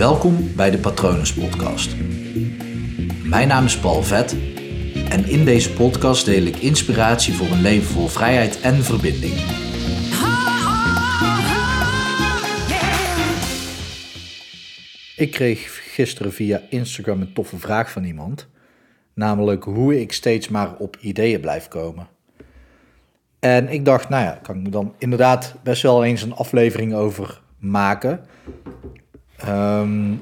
Welkom bij de Patronus Podcast. Mijn naam is Paul Vet en in deze podcast deel ik inspiratie voor een leven vol vrijheid en verbinding. Ik kreeg gisteren via Instagram een toffe vraag van iemand, namelijk hoe ik steeds maar op ideeën blijf komen. En ik dacht, nou ja, kan ik dan inderdaad best wel eens een aflevering over maken. Ehm,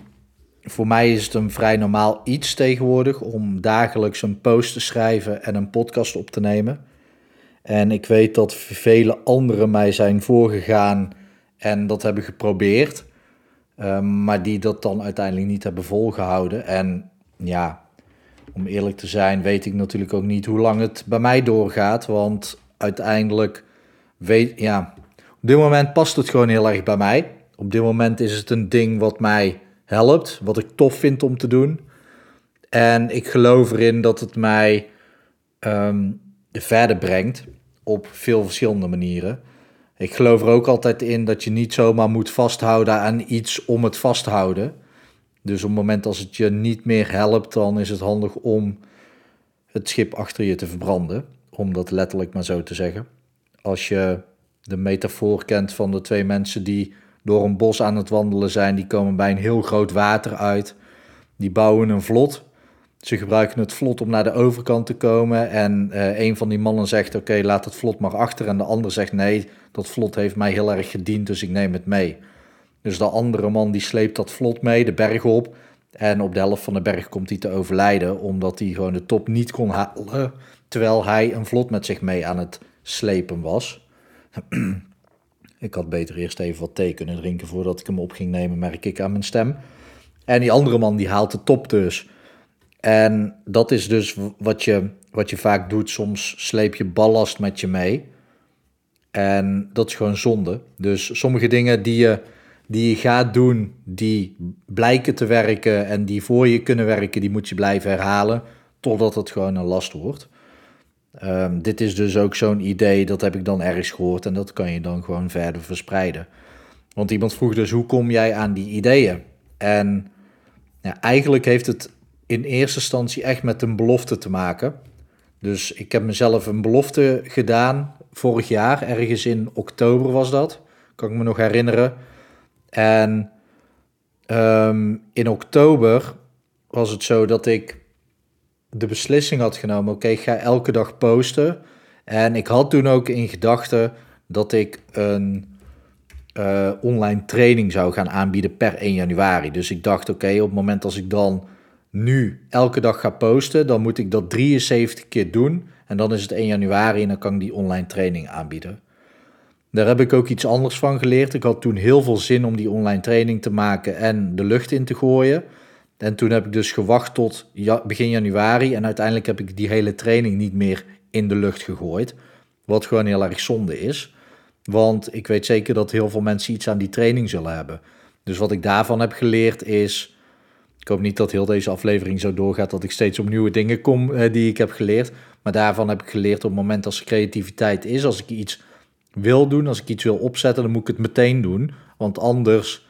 voor mij is het een vrij normaal iets tegenwoordig om dagelijks een post te schrijven en een podcast op te nemen. En ik weet dat vele anderen mij zijn voorgegaan en dat hebben geprobeerd, um, maar die dat dan uiteindelijk niet hebben volgehouden. En ja, om eerlijk te zijn, weet ik natuurlijk ook niet hoe lang het bij mij doorgaat, want uiteindelijk weet, ja, op dit moment past het gewoon heel erg bij mij. Op dit moment is het een ding wat mij helpt, wat ik tof vind om te doen. En ik geloof erin dat het mij um, verder brengt op veel verschillende manieren. Ik geloof er ook altijd in dat je niet zomaar moet vasthouden aan iets om het vasthouden. Dus op het moment als het je niet meer helpt, dan is het handig om het schip achter je te verbranden. Om dat letterlijk maar zo te zeggen. Als je de metafoor kent van de twee mensen die door een bos aan het wandelen zijn. Die komen bij een heel groot water uit. Die bouwen een vlot. Ze gebruiken het vlot om naar de overkant te komen. En uh, een van die mannen zegt: Oké, laat het vlot maar achter. En de ander zegt: Nee, dat vlot heeft mij heel erg gediend, dus ik neem het mee. Dus de andere man die sleept dat vlot mee, de berg op. En op de helft van de berg komt hij te overlijden, omdat hij gewoon de top niet kon halen. Terwijl hij een vlot met zich mee aan het slepen was. Ik had beter eerst even wat thee kunnen drinken voordat ik hem op ging nemen, merk ik aan mijn stem. En die andere man die haalt de top dus. En dat is dus wat je, wat je vaak doet. Soms sleep je ballast met je mee. En dat is gewoon zonde. Dus sommige dingen die je, die je gaat doen, die blijken te werken en die voor je kunnen werken, die moet je blijven herhalen. Totdat het gewoon een last wordt. Um, dit is dus ook zo'n idee, dat heb ik dan ergens gehoord en dat kan je dan gewoon verder verspreiden. Want iemand vroeg dus, hoe kom jij aan die ideeën? En ja, eigenlijk heeft het in eerste instantie echt met een belofte te maken. Dus ik heb mezelf een belofte gedaan vorig jaar, ergens in oktober was dat, kan ik me nog herinneren. En um, in oktober was het zo dat ik de beslissing had genomen: oké, ik ga elke dag posten. En ik had toen ook in gedachten dat ik een uh, online training zou gaan aanbieden per 1 januari. Dus ik dacht: oké, op het moment als ik dan nu elke dag ga posten, dan moet ik dat 73 keer doen. En dan is het 1 januari en dan kan ik die online training aanbieden. Daar heb ik ook iets anders van geleerd. Ik had toen heel veel zin om die online training te maken en de lucht in te gooien. En toen heb ik dus gewacht tot begin januari en uiteindelijk heb ik die hele training niet meer in de lucht gegooid. Wat gewoon heel erg zonde is. Want ik weet zeker dat heel veel mensen iets aan die training zullen hebben. Dus wat ik daarvan heb geleerd is. Ik hoop niet dat heel deze aflevering zo doorgaat dat ik steeds op nieuwe dingen kom eh, die ik heb geleerd. Maar daarvan heb ik geleerd op het moment als er creativiteit is, als ik iets wil doen, als ik iets wil opzetten, dan moet ik het meteen doen. Want anders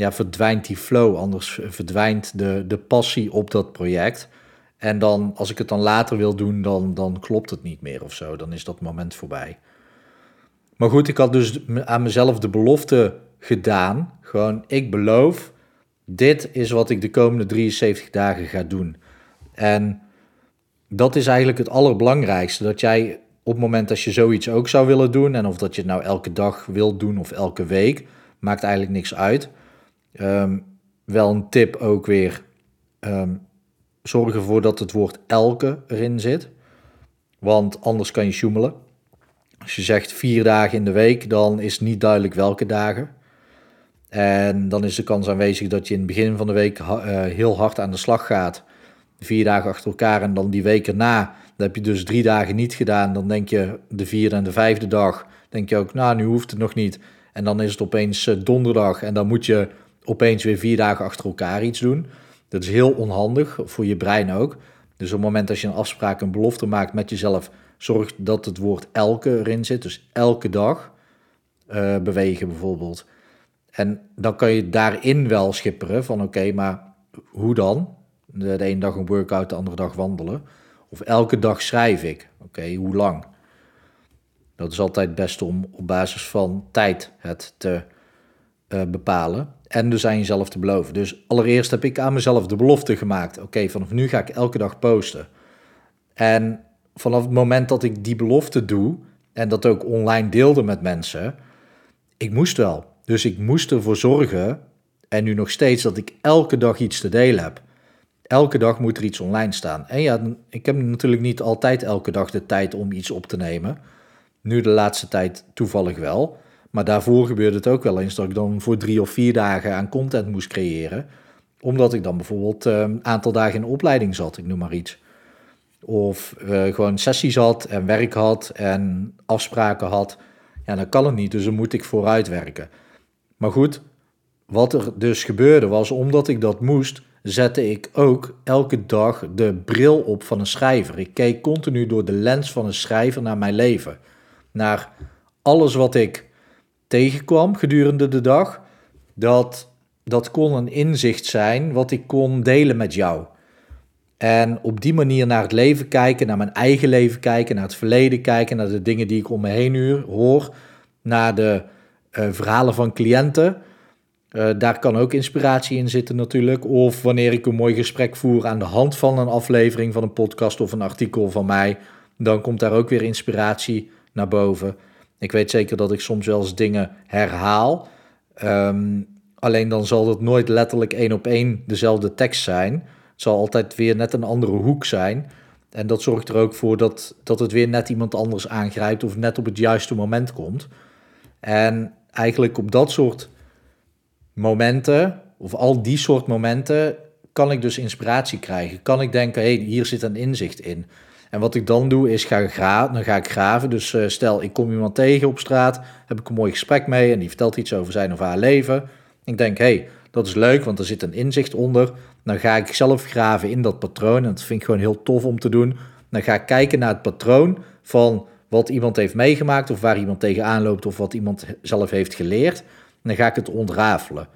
ja, verdwijnt die flow, anders verdwijnt de, de passie op dat project. En dan, als ik het dan later wil doen, dan, dan klopt het niet meer of zo. Dan is dat moment voorbij. Maar goed, ik had dus aan mezelf de belofte gedaan. Gewoon, ik beloof, dit is wat ik de komende 73 dagen ga doen. En dat is eigenlijk het allerbelangrijkste. Dat jij op het moment dat je zoiets ook zou willen doen, en of dat je het nou elke dag wil doen of elke week, maakt eigenlijk niks uit. Um, wel een tip ook weer. Um, zorg ervoor dat het woord elke erin zit. Want anders kan je sjoemelen. Als je zegt vier dagen in de week, dan is niet duidelijk welke dagen. En dan is de kans aanwezig dat je in het begin van de week uh, heel hard aan de slag gaat. Vier dagen achter elkaar en dan die week erna. Dan heb je dus drie dagen niet gedaan. Dan denk je de vierde en de vijfde dag. Denk je ook, nou nu hoeft het nog niet. En dan is het opeens uh, donderdag en dan moet je opeens weer vier dagen achter elkaar iets doen. Dat is heel onhandig, voor je brein ook. Dus op het moment dat je een afspraak, een belofte maakt met jezelf, zorg dat het woord elke erin zit. Dus elke dag uh, bewegen bijvoorbeeld. En dan kan je daarin wel schipperen van oké, maar hoe dan? De, ene dag een workout, de andere dag wandelen. Of elke dag schrijf ik. Oké, hoe lang? Dat is altijd het beste om op basis van tijd het te uh, bepalen. En dus aan jezelf te beloven. Dus allereerst heb ik aan mezelf de belofte gemaakt. Oké, vanaf nu ga ik elke dag posten. En vanaf het moment dat ik die belofte doe en dat ook online deelde met mensen, ik moest wel. Dus ik moest ervoor zorgen, en nu nog steeds, dat ik elke dag iets te delen heb. Elke dag moet er iets online staan. En ja, ik heb natuurlijk niet altijd elke dag de tijd om iets op te nemen. Nu de laatste tijd toevallig wel. Maar daarvoor gebeurde het ook wel eens dat ik dan voor drie of vier dagen aan content moest creëren. Omdat ik dan bijvoorbeeld een ehm, aantal dagen in opleiding zat, ik noem maar iets. Of uh, gewoon sessies had en werk had en afspraken had. Ja, dan kan het niet, dus dan moet ik vooruit werken. Maar goed, wat er dus gebeurde was, omdat ik dat moest, zette ik ook elke dag de bril op van een schrijver. Ik keek continu door de lens van een schrijver naar mijn leven. Naar alles wat ik tegenkwam gedurende de dag. Dat, dat kon een inzicht zijn wat ik kon delen met jou. En op die manier naar het leven kijken, naar mijn eigen leven kijken, naar het verleden kijken, naar de dingen die ik om me heen hoor, naar de uh, verhalen van cliënten. Uh, daar kan ook inspiratie in zitten natuurlijk. Of wanneer ik een mooi gesprek voer aan de hand van een aflevering van een podcast of een artikel van mij, dan komt daar ook weer inspiratie naar boven. Ik weet zeker dat ik soms wel eens dingen herhaal. Um, alleen dan zal het nooit letterlijk één op één dezelfde tekst zijn. Het zal altijd weer net een andere hoek zijn. En dat zorgt er ook voor dat, dat het weer net iemand anders aangrijpt of net op het juiste moment komt. En eigenlijk op dat soort momenten, of al die soort momenten, kan ik dus inspiratie krijgen. Kan ik denken, hé, hey, hier zit een inzicht in. En wat ik dan doe is ga graven, dan ga ik graven. Dus uh, stel ik kom iemand tegen op straat, heb ik een mooi gesprek mee en die vertelt iets over zijn of haar leven. Ik denk, hé, hey, dat is leuk, want er zit een inzicht onder. Dan ga ik zelf graven in dat patroon en dat vind ik gewoon heel tof om te doen. Dan ga ik kijken naar het patroon van wat iemand heeft meegemaakt of waar iemand tegenaan loopt of wat iemand zelf heeft geleerd. Dan ga ik het ontrafelen.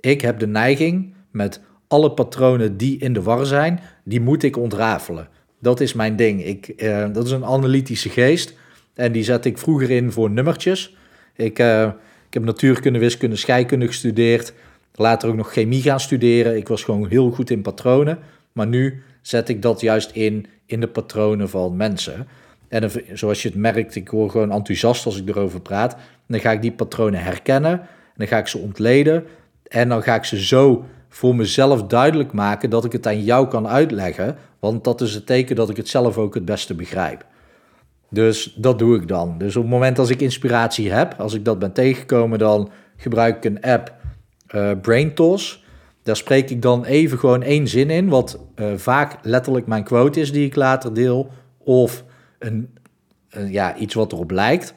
Ik heb de neiging met alle patronen die in de war zijn, die moet ik ontrafelen. Dat is mijn ding. Ik, uh, dat is een analytische geest. En die zet ik vroeger in voor nummertjes. Ik, uh, ik heb natuurkunde, wiskunde, scheikunde gestudeerd. Later ook nog chemie gaan studeren. Ik was gewoon heel goed in patronen. Maar nu zet ik dat juist in, in de patronen van mensen. En zoals je het merkt, ik word gewoon enthousiast als ik erover praat. dan ga ik die patronen herkennen. En dan ga ik ze ontleden. En dan ga ik ze zo voor mezelf duidelijk maken dat ik het aan jou kan uitleggen. Want dat is het teken dat ik het zelf ook het beste begrijp. Dus dat doe ik dan. Dus op het moment als ik inspiratie heb, als ik dat ben tegengekomen, dan gebruik ik een app, uh, BrainTos. Daar spreek ik dan even gewoon één zin in, wat uh, vaak letterlijk mijn quote is die ik later deel. Of een, ja, iets wat erop lijkt.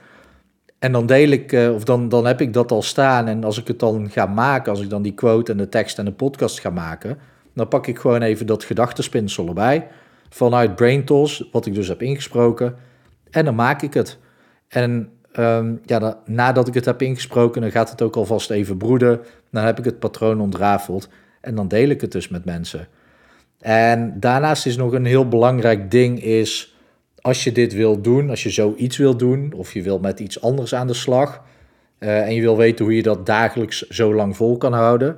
En dan deel ik, uh, of dan, dan heb ik dat al staan. En als ik het dan ga maken, als ik dan die quote en de tekst en de podcast ga maken, dan pak ik gewoon even dat gedachtenspinsel erbij. Vanuit BrainTools, wat ik dus heb ingesproken. En dan maak ik het. En um, ja, nadat ik het heb ingesproken, dan gaat het ook alvast even broeden. Dan heb ik het patroon ontrafeld. En dan deel ik het dus met mensen. En daarnaast is nog een heel belangrijk ding is als je dit wil doen, als je zoiets wil doen, of je wil met iets anders aan de slag, uh, en je wil weten hoe je dat dagelijks zo lang vol kan houden,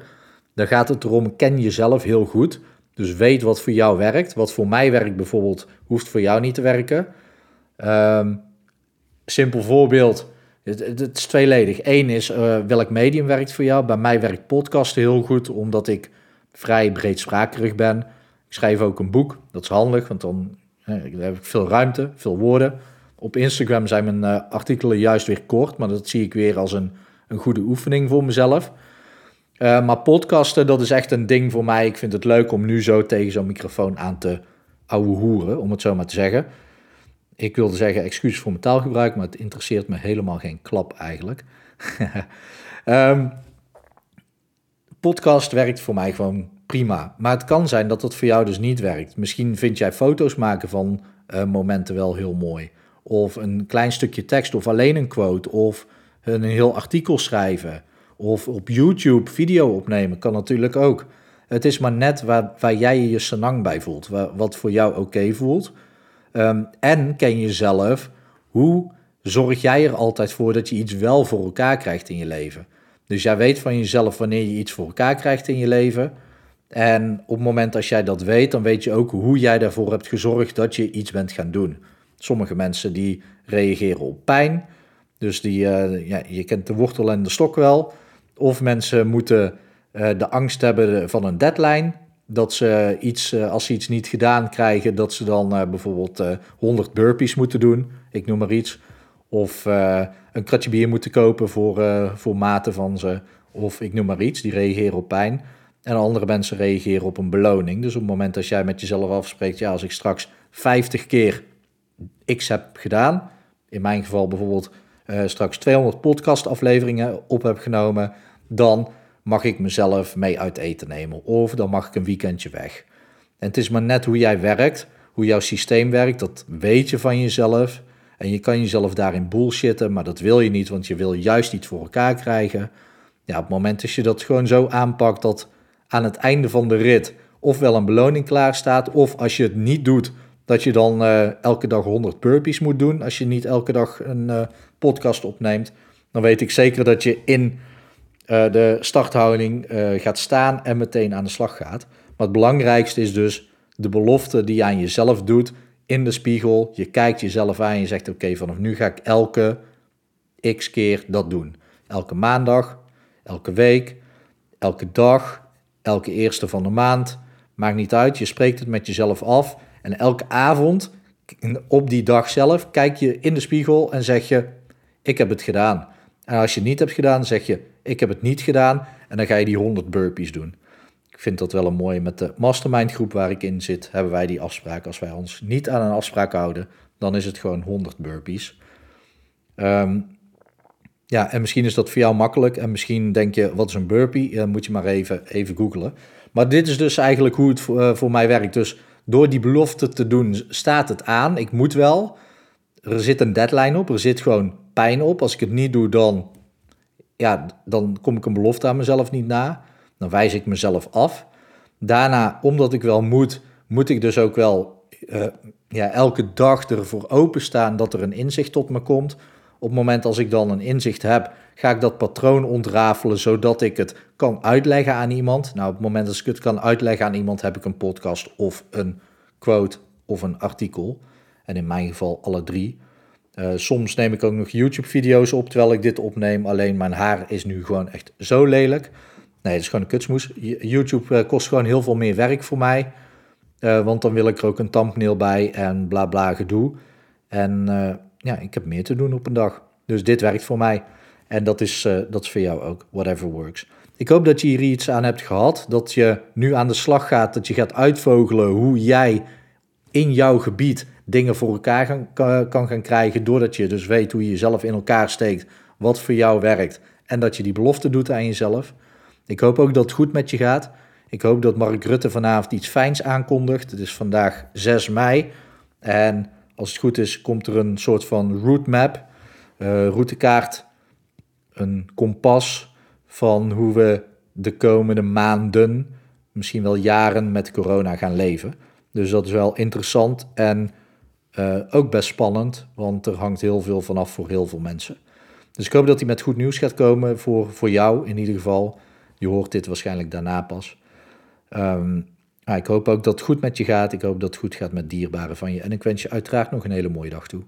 dan gaat het erom, ken jezelf heel goed. Dus weet wat voor jou werkt. Wat voor mij werkt bijvoorbeeld, hoeft voor jou niet te werken. Um, simpel voorbeeld, het, het, is tweeledig. Eén is, uh, welk medium werkt voor jou? Bij mij werkt podcasten heel goed, omdat ik vrij breedsprakerig ben. Ik schrijf ook een boek, dat is handig, want dan dan heb ik veel ruimte, veel woorden. Op Instagram zijn mijn uh, artikelen juist weer kort, maar dat zie ik weer als een, een goede oefening voor mezelf. Uh, maar podcasten, dat is echt een ding voor mij. Ik vind het leuk om nu zo tegen zo'n microfoon aan te ouwe hoeren, om het zo maar te zeggen. Ik wilde zeggen excuus voor mijn taalgebruik, maar het interesseert me helemaal geen klap eigenlijk. um, podcast werkt voor mij gewoon prima. Maar het kan zijn dat het voor jou dus niet werkt. Misschien vind jij foto's maken van uh, momenten wel heel mooi. Of een klein stukje tekst of alleen een quote. Of een heel artikel schrijven. Of op YouTube video opnemen kan natuurlijk ook. Het is maar net waar, waar jij je senang bij voelt, wat voor jou oké voelt. Ehm, en ken jezelf, hoe zorg jij er altijd voor dat je iets wel voor elkaar krijgt in je leven? Dus jij weet van jezelf wanneer je iets voor elkaar krijgt in je leven. En op het moment als jij dat weet, dan weet je ook hoe jij daarvoor hebt gezorgd dat je iets bent gaan doen. Sommige mensen die reageren op pijn. Dus die, uh, ja, je kent de wortel en de stok wel. Of mensen moeten uh, de angst hebben van een deadline. Dat ze iets, uh, als ze iets niet gedaan krijgen, dat ze dan bijvoorbeeld 100 burpees moeten doen. Ik noem maar iets. Of een kratje bier moeten kopen voor, voor maten van ze. Of ik noem maar iets, die reageren op pijn. En andere mensen reageren op een beloning. Dus op het moment dat jij met jezelf afspreekt, ja, als ik straks 50 keer X heb gedaan, in mijn geval bijvoorbeeld uh, straks 200 podcastafleveringen op heb genomen, dan mag ik mezelf mee uit eten nemen. Of dan mag ik een weekendje weg. En het is maar net hoe jij werkt, hoe jouw systeem werkt, dat weet je van jezelf. En je kan jezelf daarin bullshitten, maar dat wil je niet, want je wil juist iets voor elkaar krijgen. Ja, op het moment dat je dat gewoon zo aanpakt dat aan het einde van de rit ofwel een beloning klaar staat, of als je het niet doet, dat je dan uh, elke dag 100 burpees moet doen. Als je niet elke dag een uh, podcast opneemt, dan weet ik zeker dat je in uh, de starthouding gaat staan en meteen aan de slag gaat. Maar het belangrijkste is dus de belofte die je aan jezelf doet in de spiegel. Je kijkt jezelf aan en je zegt: Oké, vanaf nu ga ik elke x keer dat doen. Elke maandag, elke week, elke dag, elke eerste van de maand. Maakt niet uit, je spreekt het met jezelf af. En elke avond, op die dag zelf, kijk je in de spiegel en zeg je: Ik heb het gedaan. En als je het niet hebt gedaan, zeg je: Ik heb het niet gedaan. En dan ga je die 100 burpees doen. Ik vind dat wel een mooie. Met de mastermind groep waar ik in zit, hebben wij die afspraak. Als wij ons niet aan een afspraak houden, dan is het gewoon 100 burpees. Um, ja, en misschien is dat voor jou makkelijk. En misschien denk je, wat is een burpee? Dan moet je maar even, even googlen. Maar dit is dus eigenlijk hoe het voor, uh, voor mij werkt. Dus door die belofte te doen, staat het aan. Ik moet wel. Er zit een deadline op. Er zit gewoon pijn op. Als ik het niet doe, dan, ja, dan kom ik een belofte aan mezelf niet na. Dan wijs ik mezelf af. Daarna, omdat ik wel moet, moet ik dus ook wel uh, ja, elke dag ervoor openstaan dat er een inzicht tot me komt op het moment als ik dan een inzicht heb, ga ik dat patroon ontrafelen zodat ik het kan uitleggen aan iemand. Nou, op het moment dat ik het kan uitleggen aan iemand, heb ik een podcast of een quote of een artikel. En in mijn geval alle drie. Uh, soms neem ik ook nog YouTube-video's op terwijl ik dit opneem. Alleen mijn haar is nu gewoon echt zo lelijk. Nee, het is gewoon een kutsmoes. YouTube uh, kost gewoon heel veel meer werk voor mij. Uh, want dan wil ik er ook een thumbnail bij en bla bla gedoe. En ja, ik heb meer te doen op een dag. Dus dit werkt voor mij. En dat is, uh, dat is voor jou ook. Whatever works. Ik hoop dat je hier iets aan hebt gehad. Dat je nu aan de slag gaat. Dat je gaat uitvogelen hoe jij in jouw gebied dingen voor elkaar kan gaan krijgen. Doordat je dus weet hoe je jezelf in elkaar steekt. Wat voor jou werkt. En dat je die belofte doet aan jezelf. Ik hoop ook dat het goed met je gaat. Ik hoop dat Mark Rutte vanavond iets fijns aankondigt. Het is vandaag 6 mei. En als het goed is, komt er een soort van route uh, routekaart, een kompas van hoe we de komende maanden, misschien wel jaren met corona gaan leven. Dus dat is wel interessant en uh, ook best spannend, want er hangt heel veel vanaf voor heel veel mensen. Dus ik hoop dat hij met goed nieuws gaat komen voor, voor jou in ieder geval. Je hoort dit waarschijnlijk daarna pas. Um, ik hoop ook dat het goed met je gaat. Ik hoop dat het goed gaat met dierbaren van je. En ik wens je uiteraard nog een hele mooie dag toe.